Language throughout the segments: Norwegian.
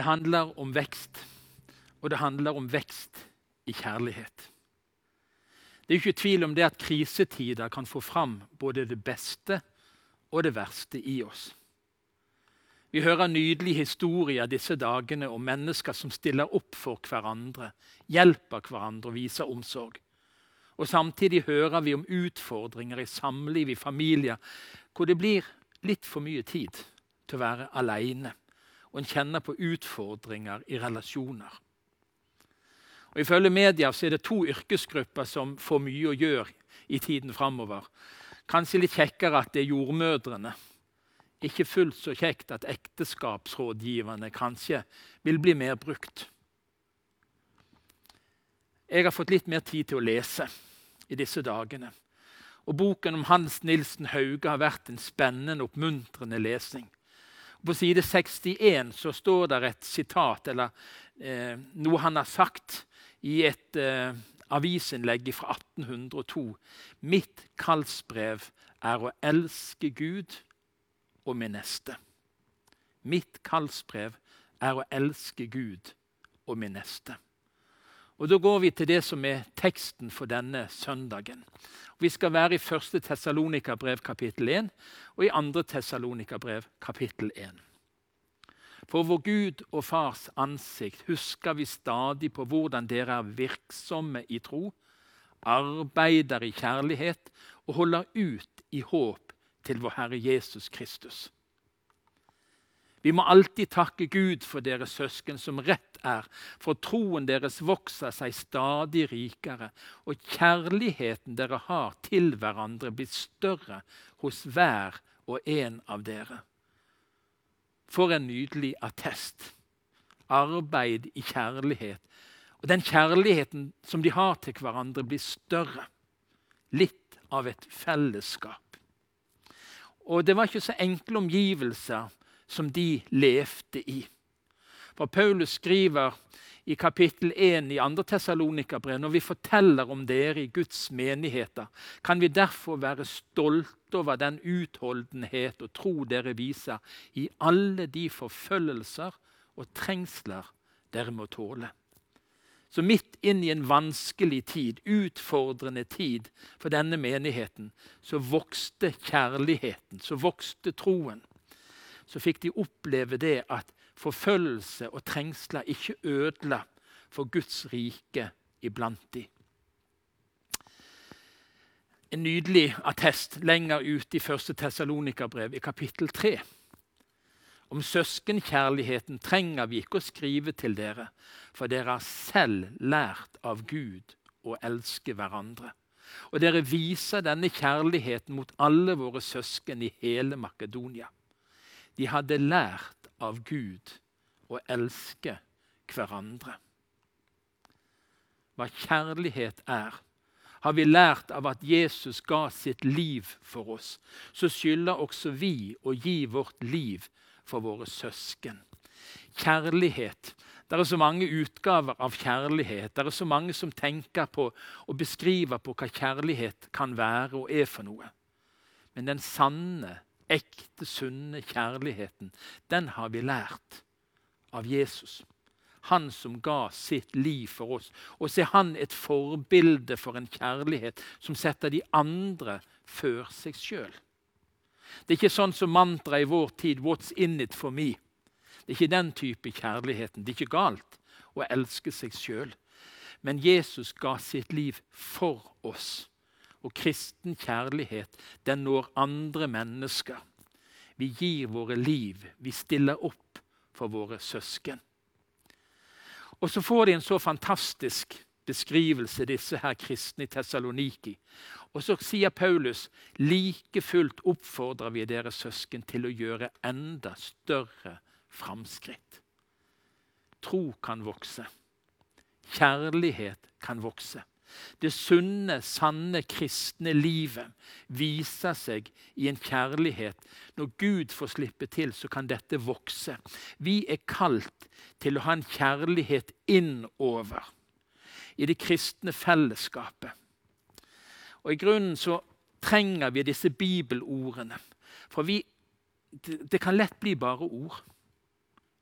Det handler om vekst, og det handler om vekst i kjærlighet. Det er ikke tvil om det at krisetider kan få fram både det beste og det verste i oss. Vi hører nydelige historier disse dagene om mennesker som stiller opp for hverandre, hjelper hverandre og viser omsorg. Og Samtidig hører vi om utfordringer i samliv, i familier, hvor det blir litt for mye tid til å være alene. Og en kjenner på utfordringer i relasjoner. Og Ifølge media så er det to yrkesgrupper som får mye å gjøre i tiden framover. Kanskje litt kjekkere at det er jordmødrene. Ikke fullt så kjekt at ekteskapsrådgiverne kanskje vil bli mer brukt. Jeg har fått litt mer tid til å lese i disse dagene. Og Boken om Hans Nilsen Hauge har vært en spennende, oppmuntrende lesning. På side 61 så står det et sitat, eller eh, noe han har sagt i et eh, avisinnlegg fra 1802. Mitt kallsbrev er å elske Gud og min neste. Mitt kallsbrev er å elske Gud og min neste. Og Da går vi til det som er teksten for denne søndagen. Vi skal være i 1. Tessalonika-brev kapittel 1 og i 2. Tessalonika-brev kapittel 1. For vår Gud og Fars ansikt husker vi stadig på hvordan dere er virksomme i tro, arbeider i kjærlighet og holder ut i håp til vår Herre Jesus Kristus. Vi må alltid takke Gud for deres søsken, som rett er, for troen deres vokser seg stadig rikere, og kjærligheten dere har til hverandre, blir større hos hver og en av dere. For en nydelig attest. Arbeid i kjærlighet. Og den kjærligheten som de har til hverandre, blir større. Litt av et fellesskap. Og det var ikke så enkle omgivelser som de levde i. For Paulus skriver i kapittel 1 i 2. Tessalonika-brev når vi forteller om dere i Guds menigheter, kan vi derfor være stolte over den utholdenhet og tro dere viser i alle de forfølgelser og trengsler dere må tåle. Så midt inn i en vanskelig tid, utfordrende tid for denne menigheten, så vokste kjærligheten, så vokste troen. Så fikk de oppleve det at forfølgelse og trengsler ikke ødela for Guds rike iblant de. En nydelig attest lenger ute i 1. Tessalonika-brev, i kapittel 3. Om søskenkjærligheten trenger vi ikke å skrive til dere, for dere har selv lært av Gud å elske hverandre. Og dere viser denne kjærligheten mot alle våre søsken i hele Makedonia. De hadde lært av Gud å elske hverandre. Hva kjærlighet er, har vi lært av at Jesus ga sitt liv for oss. Så skylder også vi å gi vårt liv for våre søsken. Kjærlighet. Det er så mange utgaver av kjærlighet. Det er så mange som tenker på og beskriver på hva kjærlighet kan være og er for noe. Men den sanne, ekte, sunne kjærligheten, den har vi lært av Jesus. Han som ga sitt liv for oss. Og så er han et forbilde for en kjærlighet som setter de andre før seg sjøl. Det er ikke sånn som mantra i vår tid 'What's in it for me'? Det er ikke den type kjærligheten. Det er ikke galt å elske seg sjøl. Men Jesus ga sitt liv for oss. Og kristen kjærlighet, den når andre mennesker. Vi gir våre liv. Vi stiller opp for våre søsken. Og så får de en så fantastisk beskrivelse, disse her kristne i Tessaloniki. Og så sier Paulus like fullt oppfordrer vi deres søsken til å gjøre enda større framskritt. Tro kan vokse. Kjærlighet kan vokse. Det sunne, sanne kristne livet viser seg i en kjærlighet. Når Gud får slippe til, så kan dette vokse. Vi er kalt til å ha en kjærlighet innover i det kristne fellesskapet. Og I grunnen så trenger vi disse bibelordene. For vi, det, kan lett bli bare ord.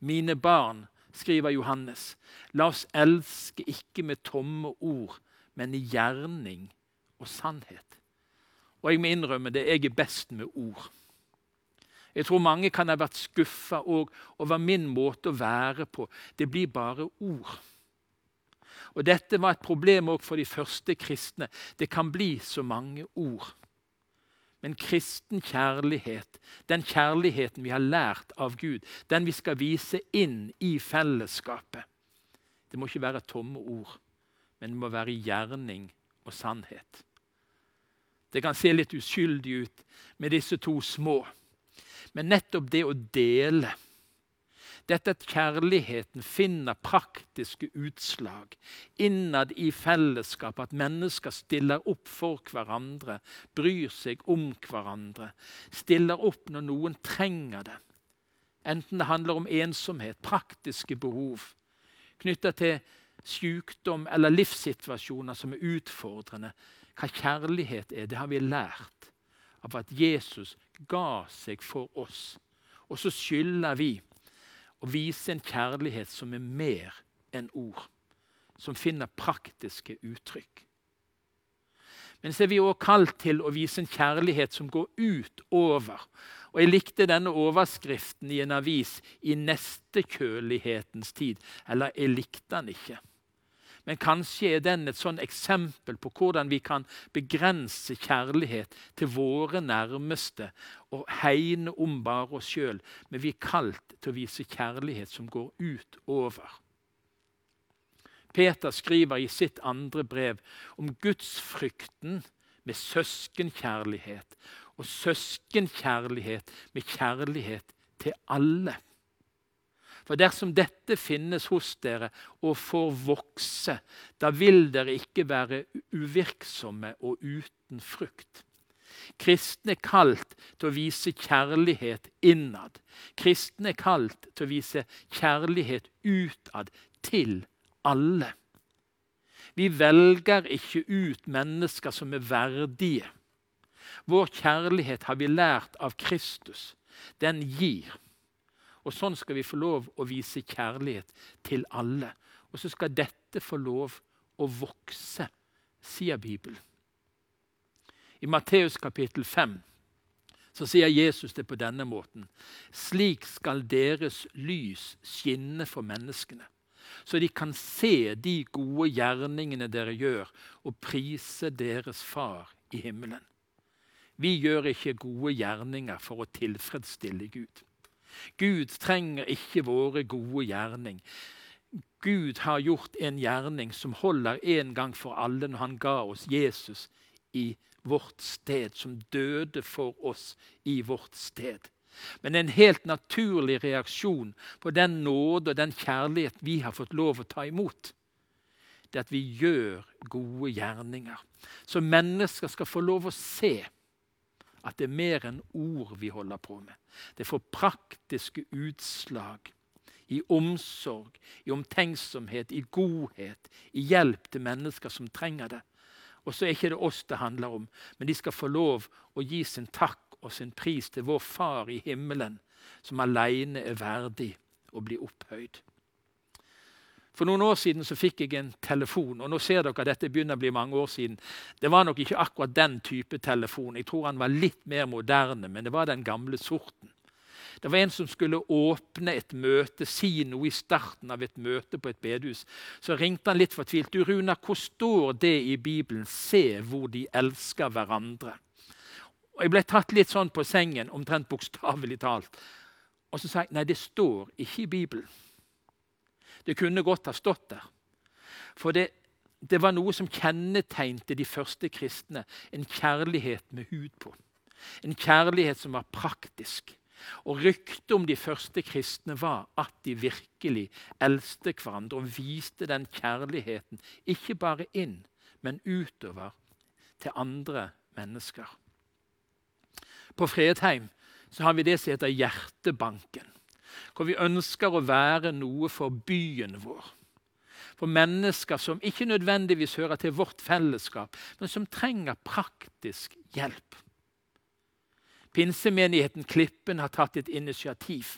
Mine barn, skriver Johannes. La oss elske ikke med tomme ord, men i gjerning og sannhet. Og jeg må innrømme det, jeg er best med ord. Jeg tror mange kan ha vært skuffa over min måte å være på. Det blir bare ord. Og Dette var et problem òg for de første kristne. Det kan bli så mange ord. Men kristen kjærlighet, den kjærligheten vi har lært av Gud, den vi skal vise inn i fellesskapet, det må ikke være tomme ord, men det må være gjerning og sannhet. Det kan se litt uskyldig ut med disse to små, men nettopp det å dele dette at kjærligheten finner praktiske utslag innad i fellesskap, at mennesker stiller opp for hverandre, bryr seg om hverandre, stiller opp når noen trenger det. Enten det handler om ensomhet, praktiske behov knytta til sykdom eller livssituasjoner som er utfordrende. Hva kjærlighet er, det har vi lært av at Jesus ga seg for oss. Og så skylder vi å vise en kjærlighet som er mer enn ord, som finner praktiske uttrykk. Men så er vi òg kalt til å vise en kjærlighet som går utover. Og Jeg likte denne overskriften i en avis i nestekjølighetens tid. Eller jeg likte den ikke. Men kanskje er den et sånn eksempel på hvordan vi kan begrense kjærlighet til våre nærmeste og hegne om bare oss sjøl. Men vi er kalt til å vise kjærlighet som går utover. Peter skriver i sitt andre brev om gudsfrykten med søskenkjærlighet, og søskenkjærlighet med kjærlighet til alle. For dersom dette finnes hos dere og får vokse, da vil dere ikke være uvirksomme og uten frukt. Kristne er kalt til å vise kjærlighet innad. Kristne er kalt til å vise kjærlighet utad til alle. Vi velger ikke ut mennesker som er verdige. Vår kjærlighet har vi lært av Kristus. Den gir. Og sånn skal vi få lov å vise kjærlighet til alle. Og så skal dette få lov å vokse, sier Bibelen. I Matteus kapittel 5 så sier Jesus det på denne måten. Slik skal deres lys skinne for menneskene, så de kan se de gode gjerningene dere gjør, og prise deres Far i himmelen. Vi gjør ikke gode gjerninger for å tilfredsstille Gud. Gud trenger ikke våre gode gjerning. Gud har gjort en gjerning som holder en gang for alle når han ga oss Jesus i vårt sted, som døde for oss i vårt sted. Men en helt naturlig reaksjon på den nåde og den kjærlighet vi har fått lov å ta imot, det er at vi gjør gode gjerninger. Så mennesker skal få lov å se at det er mer enn ord vi holder på med. Det får praktiske utslag i omsorg, i omtenksomhet, i godhet, i hjelp til mennesker som trenger det. Og så er ikke det oss det handler om, men de skal få lov å gi sin takk og sin pris til vår Far i himmelen, som alene er verdig å bli opphøyd. For noen år siden så fikk jeg en telefon, og nå ser dere at dette begynner å bli mange år siden. Det var nok ikke akkurat den type telefon. Jeg tror han var litt mer moderne, men det var den gamle sorten. Det var en som skulle åpne et møte, si noe i starten av et møte på et bedehus. Så ringte han litt fortvilt. Du, Runa, hvor står det i Bibelen? Se hvor de elsker hverandre. Og Jeg ble tatt litt sånn på sengen, omtrent bokstavelig talt. Og så sa jeg nei, det står ikke i Bibelen. Det kunne godt ha stått der. For det, det var noe som kjennetegnte de første kristne. En kjærlighet med hud på. En kjærlighet som var praktisk. Og Ryktet om de første kristne var at de virkelig eldste hverandre og viste den kjærligheten ikke bare inn, men utover til andre mennesker. På Fredheim har vi det som heter Hjertebanken hvor vi ønsker å være noe for byen vår. For mennesker som ikke nødvendigvis hører til vårt fellesskap, men som trenger praktisk hjelp. Pinsemenigheten Klippen har tatt et initiativ.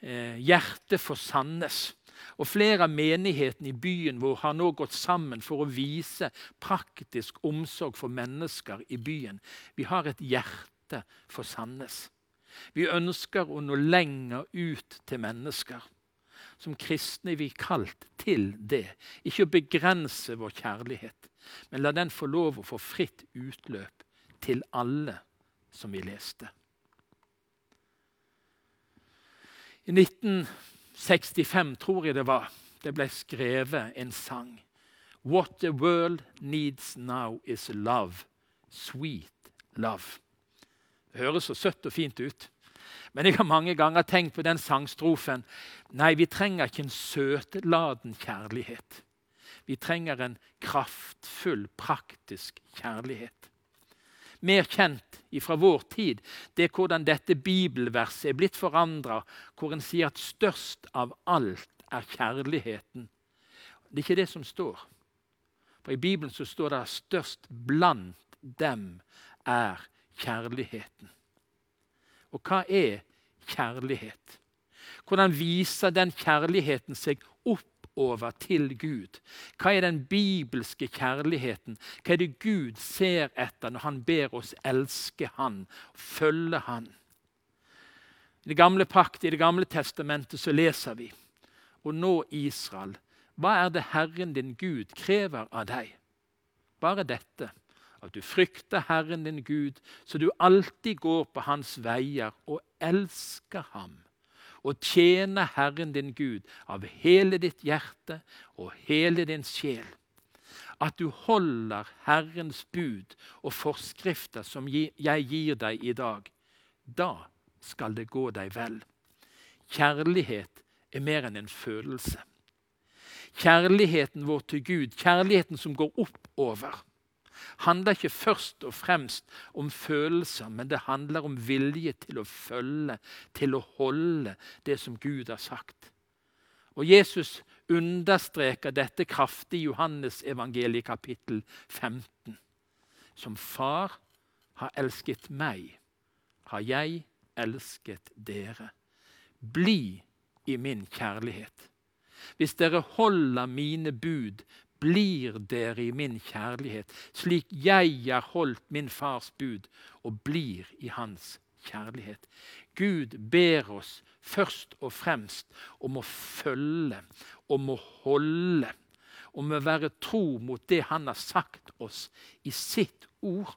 Eh, Hjertet for Sandnes. Og flere av menighetene i byen vår har nå gått sammen for å vise praktisk omsorg for mennesker i byen. Vi har et hjerte for Sandnes. Vi ønsker å nå lenger ut til mennesker. Som kristne er vi kalt til det. Ikke å begrense vår kjærlighet, men la den få lov å få fritt utløp til alle som vi leste. I 1965, tror jeg det var, det ble skrevet en sang. What the world needs now is love. Sweet love. Det høres så søtt og fint ut. Men jeg har mange ganger tenkt på den sangstrofen. Nei, vi trenger ikke en søtladen kjærlighet. Vi trenger en kraftfull, praktisk kjærlighet mer kjent fra vår tid, det er hvordan dette bibelverset er blitt forandra, hvor en sier at størst av alt er kjærligheten. Det er ikke det som står. For I Bibelen så står det at størst blant dem er kjærligheten. Og hva er kjærlighet? Hvordan viser den kjærligheten seg oppover til Gud. Hva er den bibelske kjærligheten? Hva er det Gud ser etter når han ber oss elske Han, følge Han? I det gamle pakt, i det gamle testamentet, så leser vi Og nå, Israel, hva er det Herren din Gud krever av deg? Bare dette, at du frykter Herren din Gud, så du alltid går på hans veier og elsker ham og tjener Herren din Gud av hele ditt hjerte og hele din sjel. At du holder Herrens bud og forskrifter som jeg gir deg i dag. Da skal det gå deg vel. Kjærlighet er mer enn en følelse. Kjærligheten vår til Gud, kjærligheten som går oppover, handler ikke først og fremst om følelser, men det handler om vilje til å følge, til å holde det som Gud har sagt. Og Jesus understreker dette kraftig i Johannes evangeliet kapittel 15. Som far har elsket meg, har jeg elsket dere. Bli i min kjærlighet. Hvis dere holder mine bud, blir dere i min kjærlighet, slik jeg har holdt min fars bud og blir i hans kjærlighet. Gud ber oss først og fremst om å følge, om å holde, om å være tro mot det han har sagt oss i sitt ord.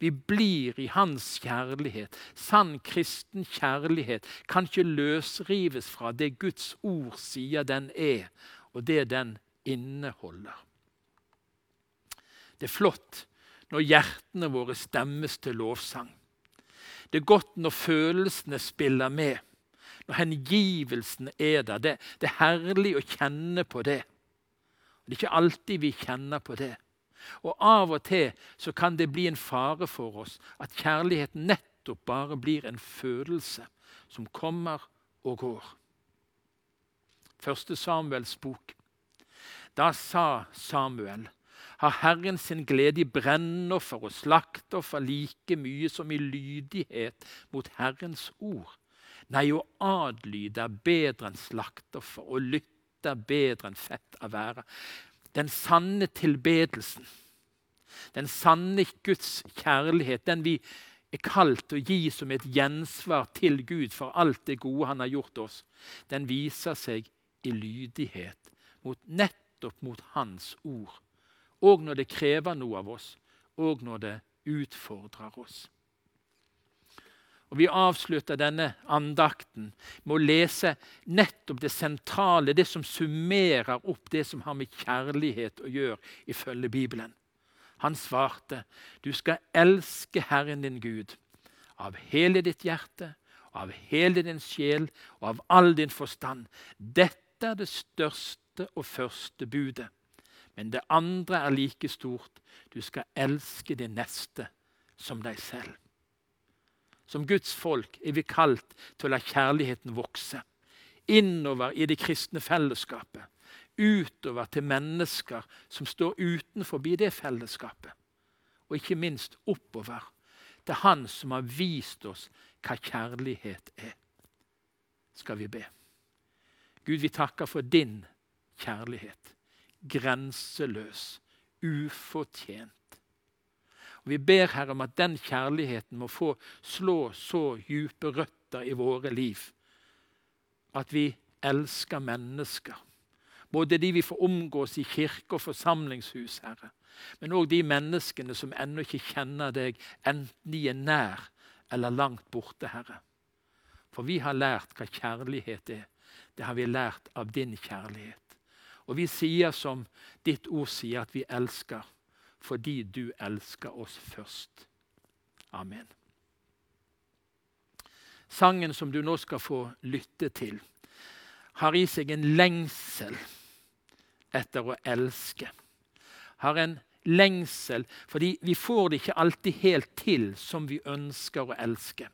Vi blir i hans kjærlighet. Sann kristen kjærlighet kan ikke løsrives fra det Guds ord sier den er, og det den inneholder. Det er flott når hjertene våre stemmes til lovsang. Det er godt når følelsene spiller med, når hengivelsen er der. Det, det er herlig å kjenne på det. Det er ikke alltid vi kjenner på det. Og Av og til så kan det bli en fare for oss at kjærligheten nettopp bare blir en følelse som kommer og går. Første Samuels bok da sa Samuel, har Herren sin glede i brennoffer og slaktoffer like mye som i lydighet mot Herrens ord? Nei, å adlyde er bedre enn slaktoffer, og lytte er bedre enn fett av været. Den sanne tilbedelsen, den sanne Guds kjærlighet, den vi er kalt å gi som et gjensvar til Gud for alt det gode han har gjort oss, den viser seg i lydighet mot nettopp mot Hans ord. Og når det krever noe av oss, og når det utfordrer oss. Og Vi avslutter denne andakten med å lese nettopp det sentrale, det som summerer opp det som har med kjærlighet å gjøre, ifølge Bibelen. Han svarte, 'Du skal elske Herren din Gud av hele ditt hjerte, av hele din sjel og av all din forstand.' Dette er det største og første budet. Men det andre er like stort. Du skal elske din neste som deg selv. Som Guds folk er vi kalt til å la kjærligheten vokse. Innover i det kristne fellesskapet. Utover til mennesker som står utenfor det fellesskapet. Og ikke minst oppover til Han som har vist oss hva kjærlighet er. Skal vi be. Gud, vi takker for din kjærlighet. Grenseløs, ufortjent. Og Vi ber Herre om at den kjærligheten må få slå så dype røtter i våre liv at vi elsker mennesker. Både de vi får omgås i kirke og forsamlingshus, Herre. Men òg de menneskene som ennå ikke kjenner deg, enten de er nær eller langt borte, Herre. For vi har lært hva kjærlighet er. Det har vi lært av din kjærlighet. Og vi sier som ditt ord sier, at vi elsker fordi du elsker oss først. Amen. Sangen som du nå skal få lytte til, har i seg en lengsel etter å elske. Har en lengsel fordi vi får det ikke alltid helt til som vi ønsker å elske.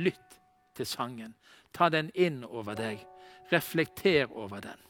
Lytt til sangen. Ta den inn over deg. Reflekter over den.